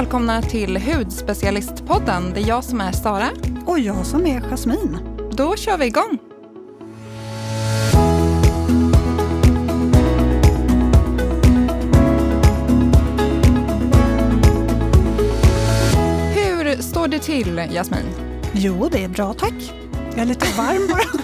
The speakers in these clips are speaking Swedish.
välkomna till Hudspecialistpodden. Det är jag som är Sara. Och jag som är Jasmin. Då kör vi igång. Hur står det till, Jasmin? Jo, det är bra tack. Jag är lite varm bara.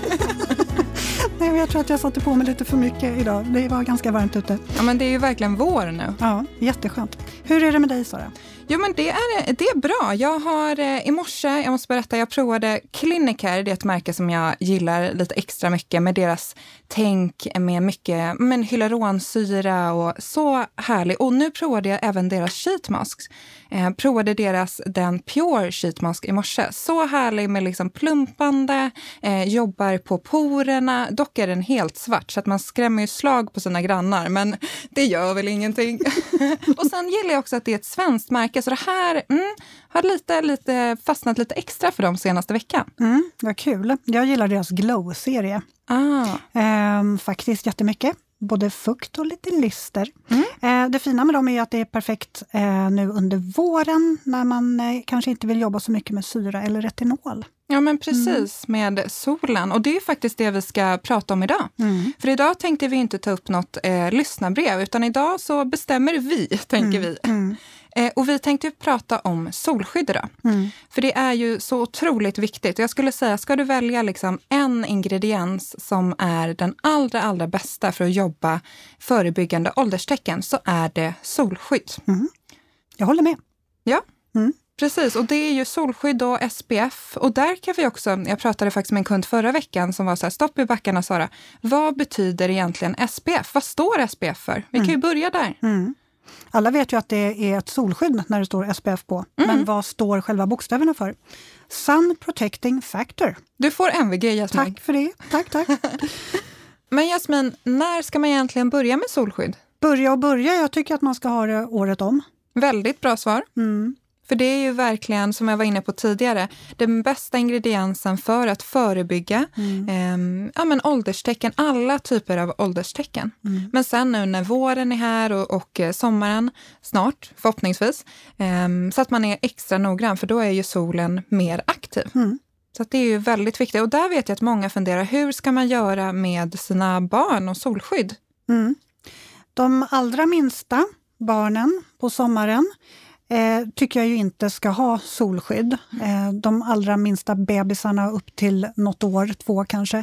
Nej, jag tror att jag satte på mig lite för mycket idag. Det var ganska varmt ute. Ja, men det är ju verkligen vår nu. Ja, jätteskönt. Hur är det med dig, Sara? Jo, men det är, det är bra. Jag har eh, i morse, jag måste berätta, jag provade Cliniker, Det är ett märke som jag gillar lite extra mycket med deras tänk med mycket men hyaluronsyra och så härlig. Och nu provade jag även deras sheet masks. Eh, provade deras den Pure sheet mask i morse. Så härlig med liksom plumpande, eh, jobbar på porerna. Dock är den helt svart så att man skrämmer ju slag på sina grannar, men det gör väl ingenting. och sen gillar jag också att det är ett svenskt märke, så det här mm, har lite, lite fastnat lite extra för dem senaste veckan. Mm, vad kul. Jag gillar deras Glow-serie. Ah. Ehm, faktiskt jättemycket. Både fukt och lite lyster. Mm. Ehm, det fina med dem är att det är perfekt eh, nu under våren när man eh, kanske inte vill jobba så mycket med syra eller retinol. Ja, men precis, mm. med solen. Och det är faktiskt det vi ska prata om idag. Mm. För idag tänkte vi inte ta upp något eh, lyssnarbrev, utan idag så bestämmer vi, tänker Mm, vi. Mm, Eh, och vi tänkte prata om solskydd idag. mm. För det är ju så otroligt viktigt. Jag skulle säga, ska du välja liksom en ingrediens som är den allra, allra bästa för att jobba förebyggande ålderstecken så är det solskydd. Jag håller med. Ja, Mm. precis. Och det är ju solskydd och SPF. Och där kan vi också, jag pratade faktiskt med en kund förra veckan som var så här, stopp i backarna Sara. Vad betyder egentligen SPF? Vad står SPF för? Vi kan ju börja där. Mm. Alla vet ju att det är ett solskydd när det står SPF på. Mm. Men vad står själva bokstäverna för? Sun Protecting Factor. Du får MVG Jasmin. Tack för det. Tack, tack. Men Jasmin, när ska man egentligen börja med solskydd? börja och börja. Jag tycker att man ska ha det året om. Väldigt bra svar. Mm. För det är ju verkligen, som jag var inne på tidigare, den bästa ingrediensen för att förebygga Mm. ehm, ja, men ålderstecken, alla typer av ålderstecken. Mm. Men sen nu när våren är här och, och eh, sommaren snart, förhoppningsvis, ehm, så att man är extra noggrann, för då är ju solen mer aktiv. Mm. Så att det är ju väldigt viktigt. Och där vet jag att många funderar, hur ska man göra med sina barn och solskydd? Mm. De allra minsta barnen på sommaren eh, tycker jag ju inte ska ha solskydd. Eh, de allra minsta bebisarna upp till något år, två kanske,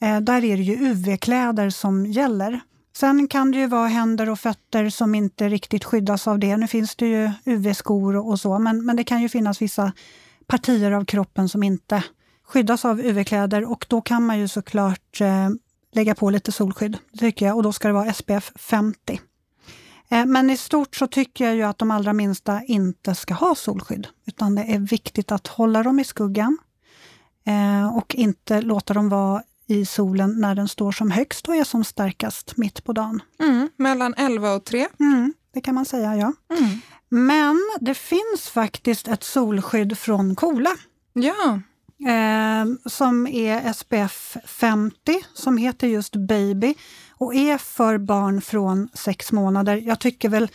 eh, där är det ju UV-kläder som gäller. Sen kan det ju vara händer och fötter som inte riktigt skyddas av det. Nu finns det ju UV-skor och så, men, men det kan ju finnas vissa partier av kroppen som inte skyddas av UV-kläder och då kan man ju såklart eh, lägga på lite solskydd, tycker jag, och då ska det vara SPF 50. Eh, Men i stort så tycker jag ju att de allra minsta inte ska ha solskydd, utan det är viktigt att hålla dem i skuggan eh, och inte låta dem vara i solen när den står som högst och är som starkast mitt på dagen. Mm, mellan 11 och 3. Mm, det kan man säga, ja. Mm. Men det finns faktiskt ett solskydd från Kola Ja, eh, som är SPF 50, som heter just Baby och är för barn från sex månader. Jag tycker väl...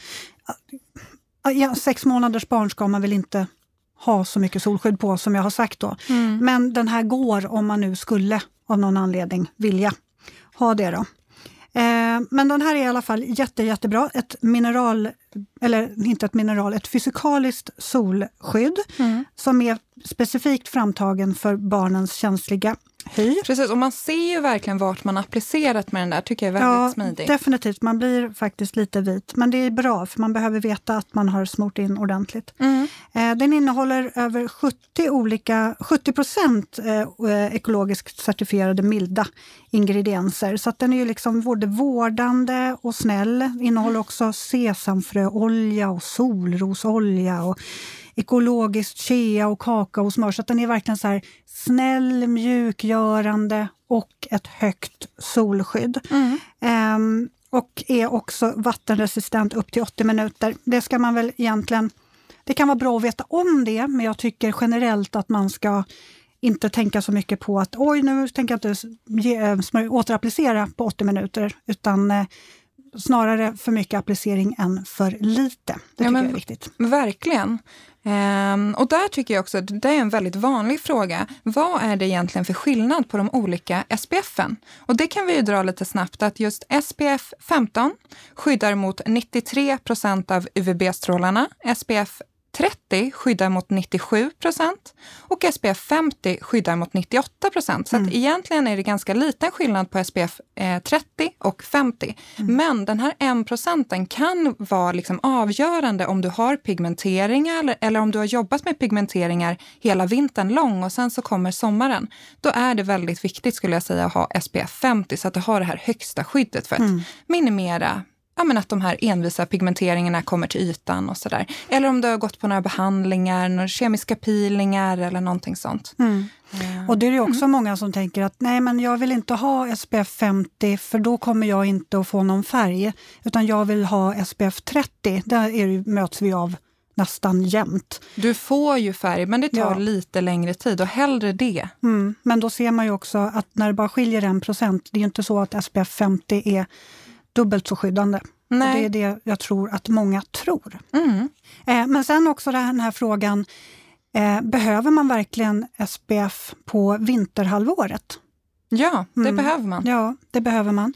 Ja, sex månaders barn ska man väl inte ha så mycket solskydd på som jag har sagt då. Mm. Men den här går om man nu skulle av någon anledning vilja ha det. då. Eh, men den här är i alla fall jätte, jättebra. Ett mineral, eller inte ett mineral, ett fysikaliskt solskydd Mm. som är specifikt framtagen för barnens känsliga hy. Precis, och man ser ju verkligen vart man applicerat med den där, tycker jag är väldigt Ja, smidigt. definitivt. Man blir faktiskt lite vit. Men det är bra, för man behöver veta att man har smort in ordentligt. Mm. Eh, Den innehåller över 70 olika, 70 procent eh, ekologiskt certifierade milda ingredienser. Så den är ju liksom både vårdande och snäll. Innehåller också sesamfröolja och solrosolja och ekologiskt chea och kakaosmör. Så att den är verkligen så här snäll, mjukgörande och ett högt solskydd. Mm. Ehm, och är också vattenresistent upp till 80 minuter. Det ska man väl egentligen... Det kan vara bra att veta om det, men jag tycker generellt att man ska inte tänka så mycket på att oj, nu tänker jag inte ge, eh, återapplicera på 80 minuter, utan eh, snarare för mycket applicering än för lite. Det tycker ja, jag är viktigt. Verkligen. Um, och där tycker jag också, det är en väldigt vanlig fråga. Vad är det egentligen för skillnad på de olika SPFen? Och det kan vi ju dra lite snabbt att just SPF 15 skyddar mot 93 procent av UVB-strålarna. SPF 30 skyddar mot 97 procent och SPF 50 skyddar mot 98 procent. Så mm. egentligen är det ganska liten skillnad på SPF 30 eh, och 50. Mm. Men den här 1 procenten kan vara liksom avgörande om du har pigmenteringar eller, eller om du har jobbat med pigmenteringar hela vintern lång och sen så kommer sommaren. Då är det väldigt viktigt skulle jag säga att ha SPF 50 så att du har det här högsta skyddet för att mm. minimera ja, men att de här envisa pigmenteringarna kommer till ytan och sådär. Eller om du har gått på några behandlingar, några kemiska peelingar eller någonting sånt. Mm. Ja. Och det är det också mm. många som tänker att nej men jag vill inte ha SPF 50 för då kommer jag inte att få någon färg. Utan jag vill ha SPF 30, där är möts vi av nästan jämt. Du får ju färg, men det tar ja. lite längre tid och hellre det. Mm, men då ser man ju också att när det bara skiljer en procent, det är ju inte så att SPF 50 är dubbelt så skyddande. Det är det jag tror att många tror. Mm. Eh, men sen också den här frågan, eh, behöver man verkligen SPF på vinterhalvåret? Ja, det mm. behöver man. Ja, det behöver man.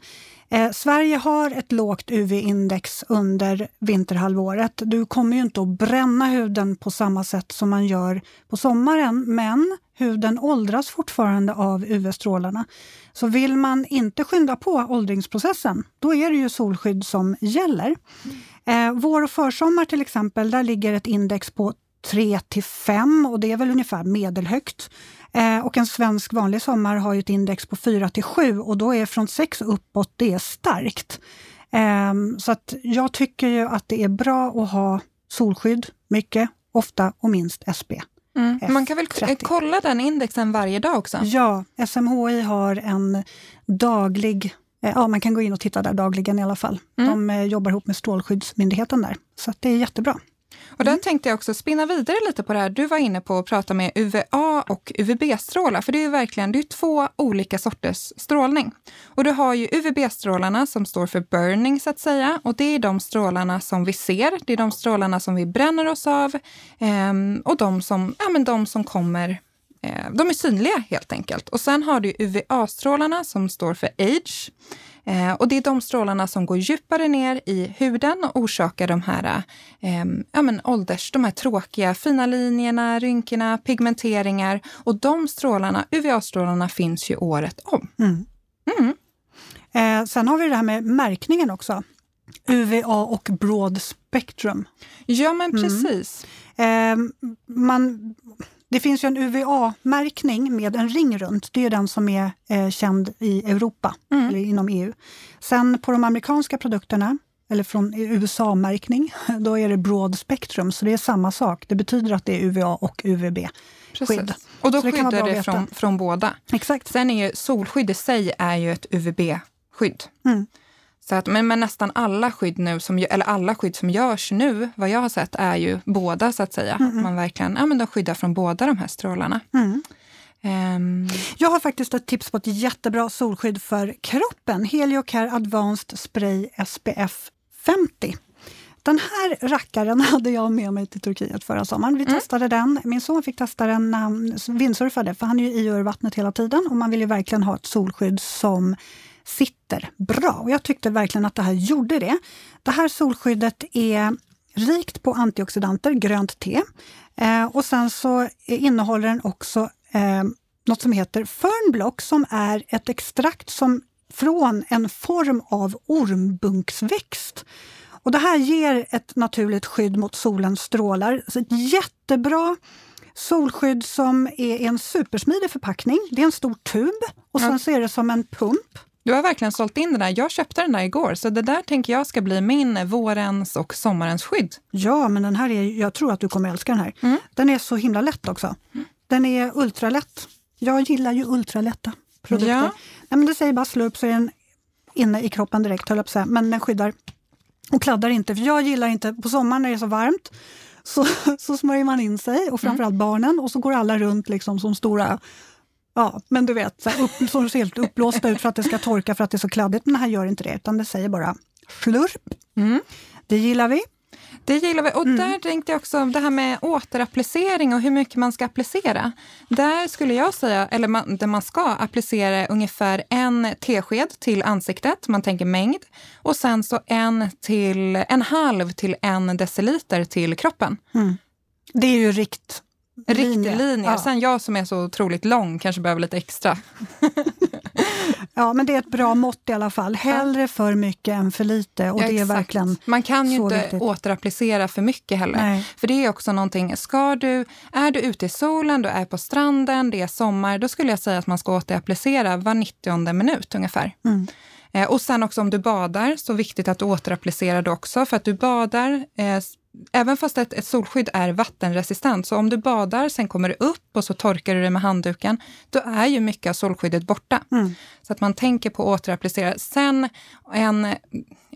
Eh, Sverige har ett lågt UV-index under vinterhalvåret. Du kommer ju inte att bränna huden på samma sätt som man gör på sommaren, men huden åldras fortfarande av UV-strålarna. Så vill man inte skynda på åldringsprocessen, då är det ju solskydd som gäller. Eh, vår och försommar till exempel, där ligger ett index på 3 till 5 och det är väl ungefär medelhögt. Eh, och en svensk vanlig sommar har ett index på 4 till 7 och då är från 6 uppåt det är starkt. Eh, så att jag tycker ju att det är bra att ha solskydd mycket, ofta och minst SP. Mm. Man kan väl 30. kolla den indexen varje dag också? Ja, SMHI har en daglig eh, Ja, man kan gå in och titta där dagligen i alla fall. Mm. De eh, jobbar ihop med Strålskyddsmyndigheten där, så det är jättebra. Och där mm. tänkte jag också spinna vidare lite på det här. Du var inne på att prata med UVA och UVB-strålar, för det är ju verkligen det är två olika sorters strålning. Och du har ju UVB-strålarna som står för burning så att säga, och det är de strålarna som vi ser. Det är de strålarna som vi bränner oss av eh, och de som, ja, men de som kommer eh, de är synliga helt enkelt. Och sen har du UVA-strålarna som står för age. Eh, och det är de strålarna som går djupare ner i huden och orsakar de här, eh, ja, men ålders, de här tråkiga fina linjerna, rynkorna, pigmenteringar. Och de strålarna, UVA-strålarna, finns ju året om. Mm. Mm. Eh, sen har vi det här med märkningen också. UVA och broad spectrum. Ja, men mm. precis. Mm. man, det finns ju en UVA-märkning med en ring runt. Det är den som är eh, känd i Europa, mm. eller inom EU. Sen på de amerikanska produkterna, eller från USA-märkning, då är det broad spectrum, så det är samma sak. Det betyder att det är UVA och UVB-skydd. Och då skyddar det, det från, från båda. Exakt. Sen är ju solskydd i sig är ju ett UVB-skydd. Mm. Så att, men, men nästan alla skydd nu, som, eller alla skydd som görs nu, vad jag har sett, är ju båda så att säga. Mm. Man verkligen, ja men de skyddar från båda de här strålarna. Mm. Um. Jag har faktiskt ett tips på ett jättebra solskydd för kroppen. Heliocare Advanced Spray SPF 50. Den här rackaren hade jag med mig till Turkiet förra sommaren. Vi mm. testade den. Min son fick testa den när han vindsurfade, för han är ju i vattnet hela tiden. Och man vill ju verkligen ha ett solskydd som sitter bra. Och jag tyckte verkligen att det här gjorde det. Det här solskyddet är rikt på antioxidanter, grönt te. Eh, och sen så innehåller den också eh, något som heter Fernblock som är ett extrakt som, från en form av ormbunksväxt. Och det här ger ett naturligt skydd mot solens strålar. Så ett jättebra solskydd som är en supersmidig förpackning. Det är en stor tub och sen så är det som en pump. Du har verkligen sålt in den där. Jag köpte den där igår, så det där tänker jag ska bli min vårens och sommarens skydd. Ja, men den här är, jag tror att du kommer älska den här. Mm. Den är så himla lätt också. Den är ultralätt. Jag gillar ju ultralätta produkter. Ja. Nej, men det säger bara slå upp så är den inne i kroppen direkt, höll jag på säga. Men den skyddar och kladdar inte. För jag gillar inte, på sommaren när det är så varmt, så, så smörjer man in sig och framförallt mm. barnen och så går alla runt liksom som stora Ja, men du vet, så här, upp, så ser helt uppblåsta ut för att det ska torka för att det är så kladdigt. Men det här gör inte det, utan det säger bara Slurp. Mm. Det gillar vi. Det gillar vi. Och mm. där tänkte jag också det här med återapplicering och hur mycket man ska applicera. Där skulle jag säga, eller man, där man ska applicera ungefär en tesked till ansiktet, man tänker mängd. Och sen så en till en halv till en deciliter till kroppen. Mm. Det är ju rikt Riktlinjer. Ja. Sen jag som är så otroligt lång kanske behöver lite extra. ja, men det är ett bra mått i alla fall. Hellre för mycket än för lite. Och ja, det är verkligen Man kan ju inte viktigt. återapplicera för mycket heller. Nej. För det är också någonting, ska du, är du ute i solen, du är på stranden, det är sommar, då skulle jag säga att man ska återapplicera var 90 minut ungefär. Mm. Eh, och sen också om du badar, så viktigt att du återapplicerar det också. För att du badar, eh, även fast ett, ett, solskydd är vattenresistent, så om du badar, sen kommer du upp och så torkar du det med handduken, då är ju mycket av solskyddet borta. Mm. Så att man tänker på att återapplicera. Sen en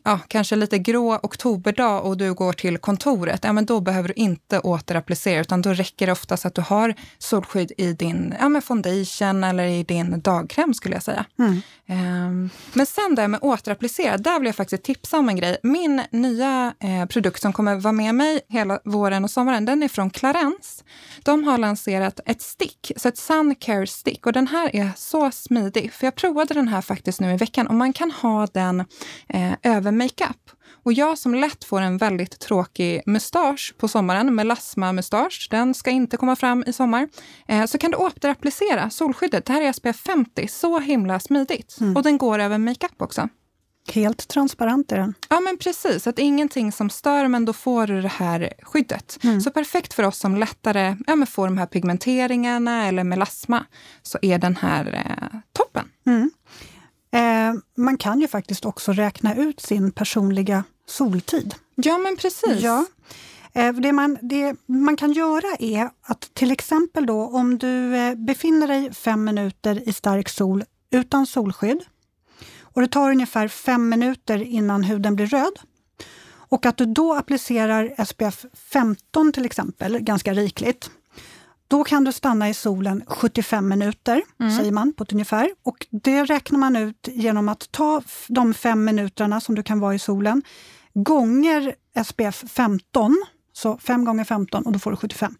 ja, kanske lite grå oktoberdag och du går till kontoret, ja, men då behöver du inte återapplicera, utan då räcker det oftast att du har solskydd i din ja, men foundation eller i din dagkräm skulle jag säga. Mm. Um, men sen det med återapplicera, där vill jag faktiskt tipsa om en grej. Min nya eh, produkt som kommer vara med mig hela våren och sommaren, den är från Clarence. De har lanserat ett stick, så ett Sun Care Stick och den här är så smidig, för jag provade den här faktiskt nu i veckan och man kan ha den eh, över makeup. Och jag som lätt får en väldigt tråkig mustasch på sommaren, melasma-mustasch, den ska inte komma fram i sommar, eh, så kan du återapplicera solskyddet. Det här är SPF 50, så himla smidigt. Mm. Och den går över makeup också. Helt transparent är den. Ja, men precis. Att ingenting som stör, men då får du det här skyddet. Mm. Så perfekt för oss som lättare ja, får de här pigmenteringarna eller melasma, så är den här eh, toppen. Mm. Eh, man kan ju faktiskt också räkna ut sin personliga soltid. Ja, men precis. Ja. Eh, det, man, det man kan göra är att till exempel då om du eh, befinner dig fem minuter i stark sol utan solskydd och det tar ungefär fem minuter innan huden blir röd och att du då applicerar SPF 15 till exempel, ganska rikligt, då kan du stanna i solen 75 minuter, mm. säger man på ett ungefär. Och det räknar man ut genom att ta de fem minuterna som du kan vara i solen, gånger SPF 15, så 5 gånger 15 och då får du 75.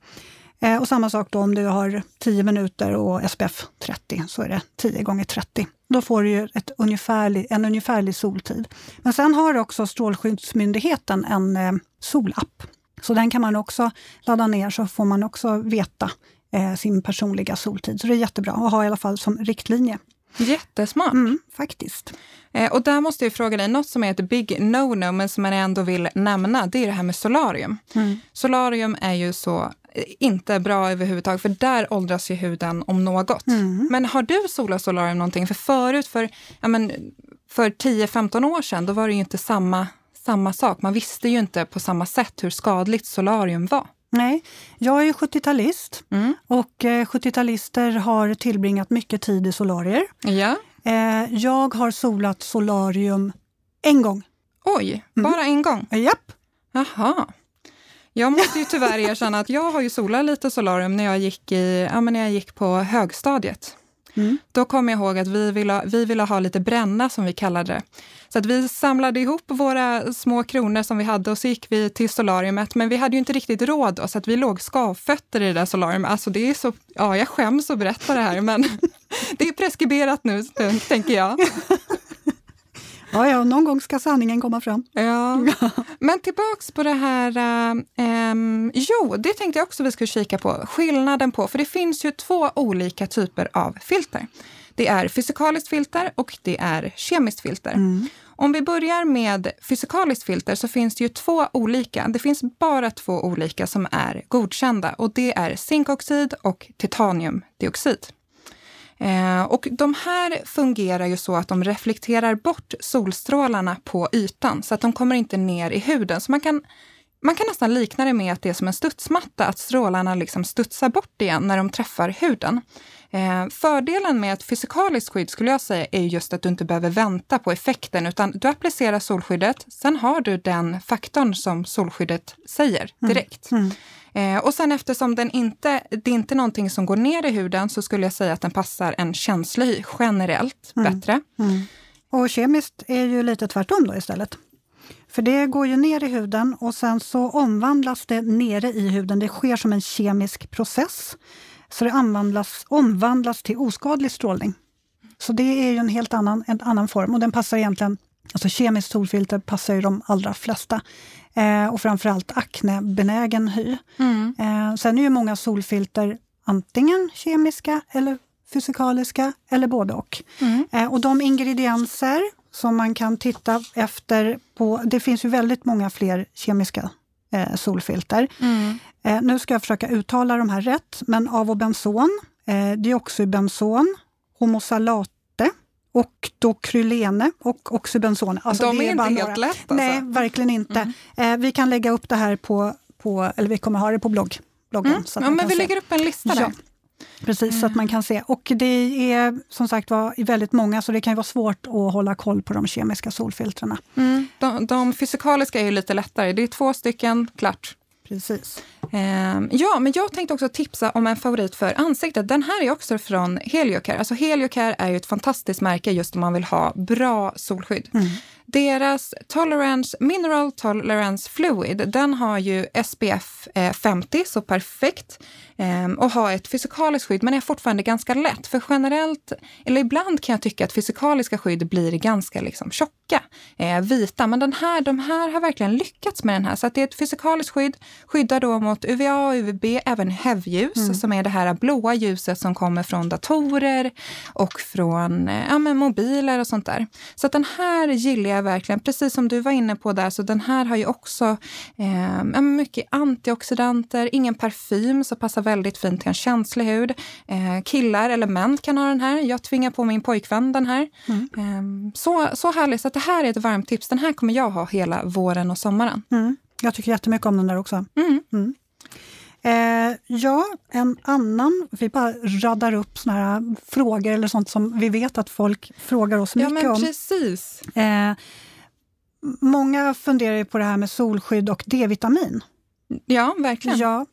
Eh, och samma sak då om du har 10 minuter och SPF 30, så är det 10 gånger 30. Då får du ju ett ungefärlig, en ungefärlig soltid. Men sen har också Strålskyddsmyndigheten en eh, solapp så den kan man också ladda ner så får man också veta eh, sin personliga soltid. Så det är jättebra att ha i alla fall som riktlinje. Jättesmart. Mm, faktiskt. Eh, och där måste jag fråga dig, något som är ett big no-no, men som man ändå vill nämna, det är det här med solarium. Mm. Solarium är ju så eh, inte bra överhuvudtaget, för där åldras ju huden om något. Mm. Men har du solat solarium någonting? För förut, för, ja, men, för 10-15 år sedan, då var det ju inte samma samma sak. Man visste ju inte på samma sätt hur skadligt solarium var. Nej, jag är 70-talist mm. och 70-talister eh, har tillbringat mycket tid i solarier. Ja. Eh, jag har solat solarium en gång. Oj, mm. bara en gång? Japp. Jaha. Jag måste ju tyvärr erkänna att jag har ju solat lite solarium när jag gick, i, ja, men när jag gick på högstadiet. Mm. Då kommer jag ihåg att vi ville, vi ville ha lite bränna, som vi kallade det. Så att vi samlade ihop våra små kronor som vi hade och så gick vi till solariumet. Men vi hade ju inte riktigt råd då, så att vi låg skavfötter i det där solariumet. Alltså det är så, ja jag skäms att berätta det här, men det är preskriberat nu, tänker jag. Ja, ja, någon gång ska sanningen komma fram. Ja. Men tillbaks på det här, äh, jo, det tänkte jag också vi skulle kika på, skillnaden på, för det finns ju två olika typer av filter. Det är fysikaliskt filter och det är kemiskt filter. Mm. Om vi börjar med fysikaliskt filter så finns det ju två olika. Det finns bara två olika som är godkända och det är zinkoxid och titaniumdioxid. Eh, och de här fungerar ju så att de reflekterar bort solstrålarna på ytan så att de kommer inte ner i huden. Så man kan, man kan nästan likna det med att det är som en studsmatta, att strålarna liksom studsar bort igen när de träffar huden. Eh, fördelen med ett fysikaliskt skydd skulle jag säga är just att du inte behöver vänta på effekten utan du applicerar solskyddet, sen har du den faktorn som solskyddet säger mm. direkt. Mm. Mm. Eh, och sen eftersom den inte, det är inte någonting som går ner i huden så skulle jag säga att den passar en känslig hy generellt mm. bättre. Mm. Och kemiskt är ju lite tvärtom då istället. För det går ju ner i huden och sen så omvandlas det nere i huden. Det sker som en kemisk process. Så det omvandlas, omvandlas till oskadlig strålning. Så det är ju en helt annan, en annan form och den passar egentligen, alltså kemiskt solfilter passar ju de allra flesta. Eh, och framförallt aknebenägen hy. Mm. Eh, sen är ju många solfilter antingen kemiska eller fysikaliska eller både och. Mm. Eh, och de ingredienser som man kan titta efter på, det finns ju väldigt många fler kemiska eh, solfilter. Mm. Eh, nu ska jag försöka uttala de här rätt, men avobenson, eh, dioxybenson, homosalate, octokrylene och oxybenzon. Alltså de är, är inte helt några. lätt alltså. Nej, verkligen inte. Mm. Eh, vi kan lägga upp det här på, på, eller vi kommer ha det på blogg, bloggen. Mm. Ja, men vi se. lägger upp en lista där. Ja. Precis, mm. så att man kan se. Och det är som sagt var väldigt många, så det kan vara svårt att hålla koll på de kemiska solfiltrerna. Mm. De, de fysikaliska är ju lite lättare. Det är två stycken, klart. Precis. Eh, ja, men jag tänkte också tipsa om en favorit för ansiktet. Den här är också från Heliocare. Alltså Heliocare är ju ett fantastiskt märke just om man vill ha bra solskydd. Mm. Deras Tolerance, Mineral Tolerance Fluid, den har ju SPF 50, eh, så perfekt. Ehm, och har ett fysikaliskt skydd, men är fortfarande ganska lätt. För generellt, eller ibland kan jag tycka att fysikaliska skydd blir ganska liksom tjocka, eh, vita. Men den här, de här har verkligen lyckats med den här. Så att det är ett fysikaliskt skydd, skyddar då mot UVA och UVB, även HEV-ljus, mm. som är det här blåa ljuset som kommer från datorer och från eh, ja, mobiler och sånt där. Så att den här gillar jag verkligen, precis som du var inne på där, så den här har ju också eh, mycket antioxidanter, ingen parfym, så passar väldigt fint till en känslig hud. Eh, killar eller män kan ha den här. Jag tvingar på min pojkvän den här. Mm. Eh, så, så härligt, så det här är ett varmt tips. Den här kommer jag ha hela våren och sommaren. Mm. Jag tycker jättemycket om den där också. Mm. mm. Eh, ja, en annan, vi bara radar upp såna här frågor eller sånt som vi vet att folk frågar oss mycket ja, men precis. om. Eh, många funderar på det här med solskydd och D-vitamin. Ja, verkligen. Ja.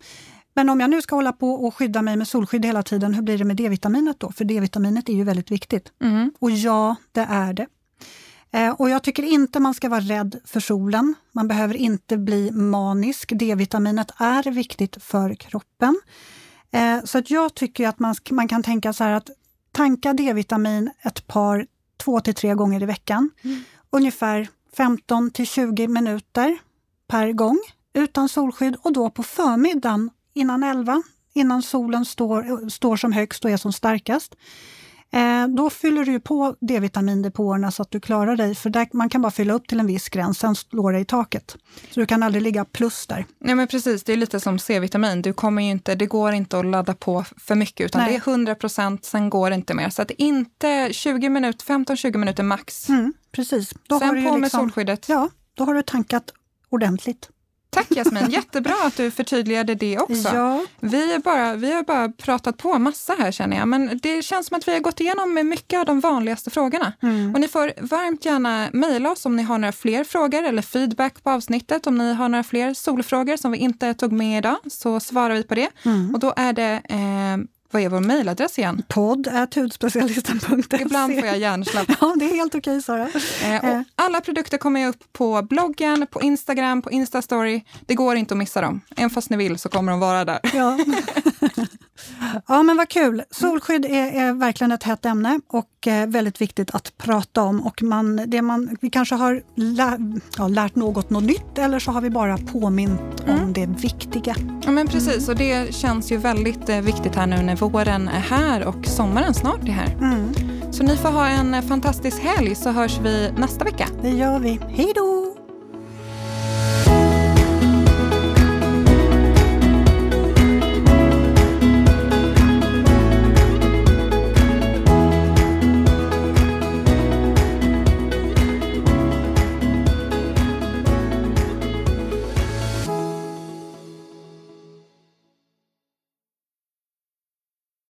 Men om jag nu ska hålla på och skydda mig med solskydd hela tiden, hur blir det med D-vitaminet då? För D-vitaminet är ju väldigt viktigt. Mm. Och ja, det är det. Eh, och jag tycker inte man ska vara rädd för solen. Man behöver inte bli manisk. D-vitaminet är viktigt för kroppen. Eh, så att jag tycker att man, man kan tänka så här att tanka D-vitamin ett par, två till tre gånger i veckan. Mm. Ungefär 15 till 20 minuter per gång utan solskydd och då på förmiddagen innan 11, innan solen står, står som högst och är som starkast. Eh, då fyller du på D-vitamindepåerna så att du klarar dig, för där, man kan bara fylla upp till en viss gräns, sen slår det i taket. Så du kan aldrig ligga plus där. Nej men precis, det är lite som C-vitamin. Du kommer inte, det går inte att ladda på för mycket, utan Nej. det är 100 procent, sen går det inte mer. Så att inte 20 minuter, 15-20 minuter max. Mm, precis. Då sen på liksom, med solskyddet. Ja, då har du tankat ordentligt. Tack Jasmin, jättebra att du förtydligade det också. Ja. Vi, är bara, vi har bara pratat på massa här känner jag, men det känns som att vi har gått igenom med mycket av de vanligaste frågorna. Mm. Och ni får varmt gärna mejla oss om ni har några fler frågor eller feedback på avsnittet. Om ni har några fler solfrågor som vi inte tog med idag så svarar vi på det. Mm. Och då är det eh, vad är vår mejladress igen? Podd hudspecialisten.se. Ibland får jag hjärnsläpp. ja, det är helt okej Sara. Eh, eh. Alla produkter kommer upp på bloggen, på Instagram, på Instastory. Det går inte att missa dem. Även fast ni vill så kommer de vara där. ja. ja, men vad kul. Solskydd är, är verkligen ett hett ämne och eh, väldigt viktigt att prata om. Och man, det man, vi kanske har lä ja, lärt något något nytt eller så har vi bara påmint mm. om det viktiga. Ja, men precis. Och det känns ju väldigt eh, viktigt här nu när våren är här och sommaren snart är här. Mm. Så ni får ha en fantastisk helg så hörs vi nästa vecka. Det gör vi. Hej då!